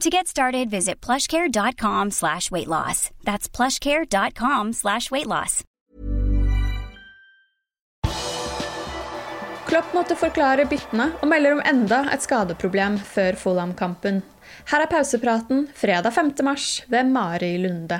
To get started, visit plushcare.com slash weight loss. That's plushcare.com slash weight loss. Klopp måtte forklare byttene og melder om enda et skadeproblem før Fulham-kampen. Her er pausepraten fredag 5. mars ved Mari Lunde.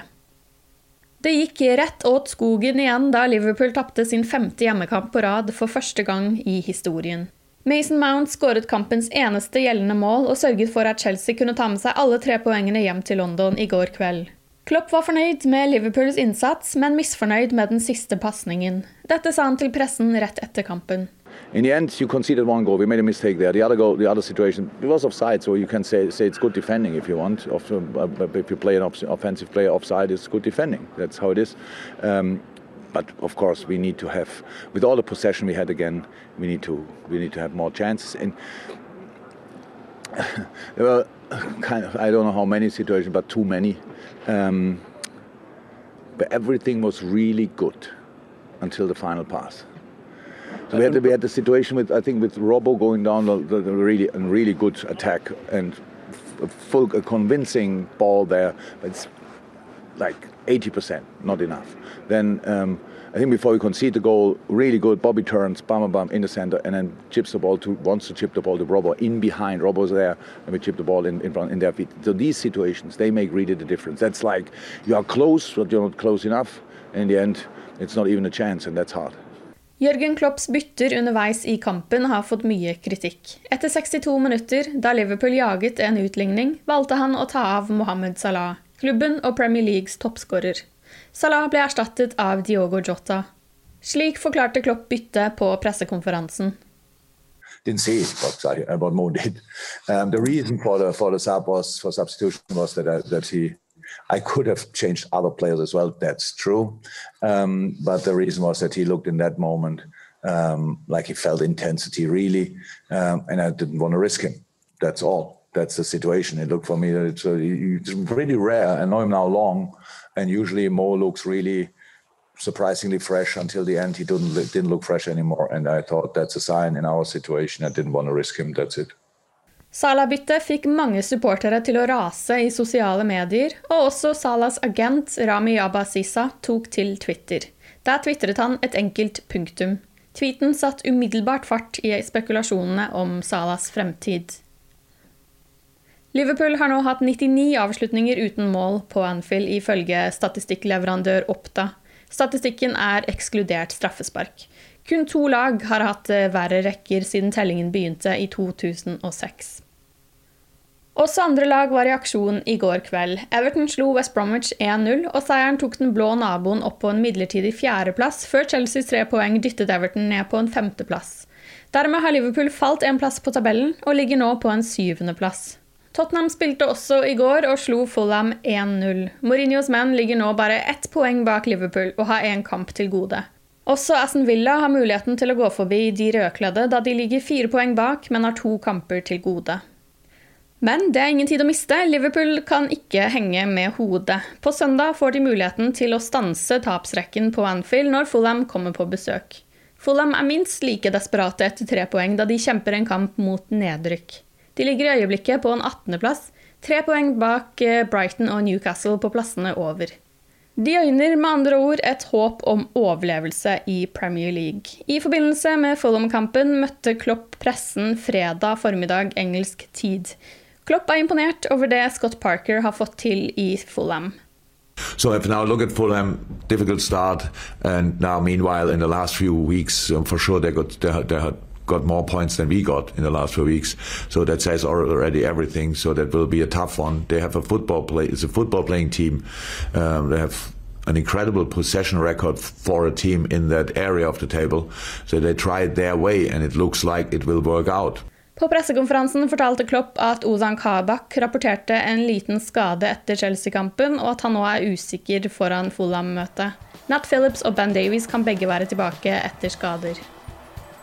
Det gikk rett åt skogen igjen da Liverpool tapte sin femte hjemmekamp på rad for første gang i historien. Mason Mount skåret kampens eneste gjeldende mål og sørget for at Chelsea kunne ta med seg alle tre poengene hjem til London i går kveld. Klopp var fornøyd med Liverpools innsats, men misfornøyd med den siste pasningen. Dette sa han til pressen rett etter kampen. in the end, you conceded one goal. We made a mistake there. The other goal, the other situation, it was offside. So you can say say it's good defending if you want. Uh, if you play an off- offensive player offside, it's good defending. That's how it is. Um, but of course, we need to have, with all the possession we had again, we need to we need to have more chances. And there were kind of I don't know how many situations, but too many. Um, but everything was really good until the final pass. So we had the, we had the situation with I think with Robbo going down the, the, the really a really good attack and full a convincing ball there, but it's like 80%, not enough. Then um, I think before we concede the goal, really good. Bobby turns, bam, bam, in the center, and then chips the ball to wants to chip the ball to Robbo in behind. Robbo's there, and we chip the ball in in, front, in their feet. So these situations they make really the difference. That's like you are close, but you're not close enough. And in the end, it's not even a chance, and that's hard. Jørgen Klopps bytter underveis i kampen har fått mye kritikk. Etter 62 minutter, da Liverpool jaget en utligning, valgte han å ta av Mohammed Salah, klubben og Premier Leagues toppskårer. Salah ble erstattet av Diogo Jota. Slik forklarte Klopp byttet på pressekonferansen. didn't see it, but I, but Mo did. Um, the reason for the for the sub was for substitution was that I, that he, I could have changed other players as well. That's true, um, but the reason was that he looked in that moment um, like he felt intensity really, um, and I didn't want to risk him. That's all. That's the situation. It looked for me that it's, uh, it's pretty rare. I know him now long, and usually Mo looks really surprisingly fresh until the end. He didn't didn't look fresh anymore, and I thought that's a sign in our situation. I didn't want to risk him. That's it. Salah-byttet fikk mange supportere til å rase i sosiale medier, og også Salahs agent Rami Abbasisa tok til Twitter. Der tvitret han et enkelt punktum. Tweeten satt umiddelbart fart i spekulasjonene om Salahs fremtid. Liverpool har nå hatt 99 avslutninger uten mål på Anfield ifølge statistikkleverandør Oppda. Statistikken er ekskludert straffespark. Kun to lag har hatt eh, verre rekker siden tellingen begynte i 2006. Også andre lag var i aksjon i går kveld. Everton slo West Bromwich 1-0, og seieren tok den blå naboen opp på en midlertidig fjerdeplass, før Chelseas tre poeng dyttet Everton ned på en femteplass. Dermed har Liverpool falt en plass på tabellen, og ligger nå på en syvendeplass. Tottenham spilte også i går og slo Fulham 1-0. Mourinhos menn ligger nå bare ett poeng bak Liverpool og har én kamp til gode. Også Aston Villa har muligheten til å gå forbi de rødkledde, da de ligger fire poeng bak, men har to kamper til gode. Men det er ingen tid å miste. Liverpool kan ikke henge med hodet. På søndag får de muligheten til å stanse tapsrekken på Anfield når Fulham kommer på besøk. Fulham er minst like desperate etter tre poeng da de kjemper en kamp mot nedrykk. De ligger i øyeblikket på en 18.-plass, tre poeng bak eh, Brighton og Newcastle på plassene over. De øyner med andre ord et håp om overlevelse i Premier League. I forbindelse med Fulham-kampen møtte Klopp pressen fredag formiddag engelsk tid. Klopp er imponert over det Scott Parker har fått til i Fulham. So if now look at Fulham, difficult start, and now meanwhile in the last few weeks, um, for sure they got they, they had got more points than we got in the last few weeks. So that says already everything. So that will be a tough one. They have a football play. It's a football playing team. Um, they have an incredible possession record for a team in that area of the table. So they it their way, and it looks like it will work out. På pressekonferansen fortalte Klopp at Ozan Kabak rapporterte en liten skade etter Chelsea-kampen, og at han nå er usikker foran Fulham-møtet. Nat Phillips og Ben Davies kan begge være tilbake etter skader.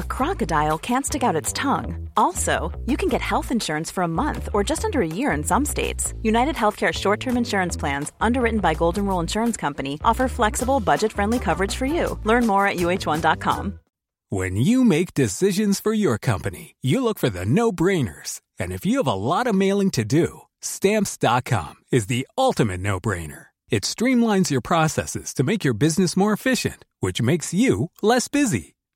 a crocodile can't stick out its tongue. Also, you can get health insurance for a month or just under a year in some states. United Healthcare short term insurance plans, underwritten by Golden Rule Insurance Company, offer flexible, budget friendly coverage for you. Learn more at uh1.com. When you make decisions for your company, you look for the no brainers. And if you have a lot of mailing to do, stamps.com is the ultimate no brainer. It streamlines your processes to make your business more efficient, which makes you less busy.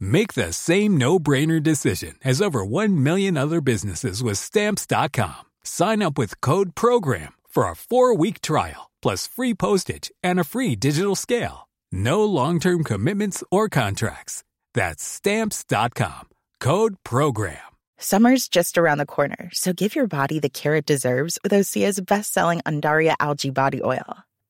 Make the same no-brainer decision as over 1 million other businesses with stamps.com. Sign up with code program for a 4-week trial plus free postage and a free digital scale. No long-term commitments or contracts. That's stamps.com. Code program. Summer's just around the corner, so give your body the care it deserves with Osea's best-selling Andaria algae body oil.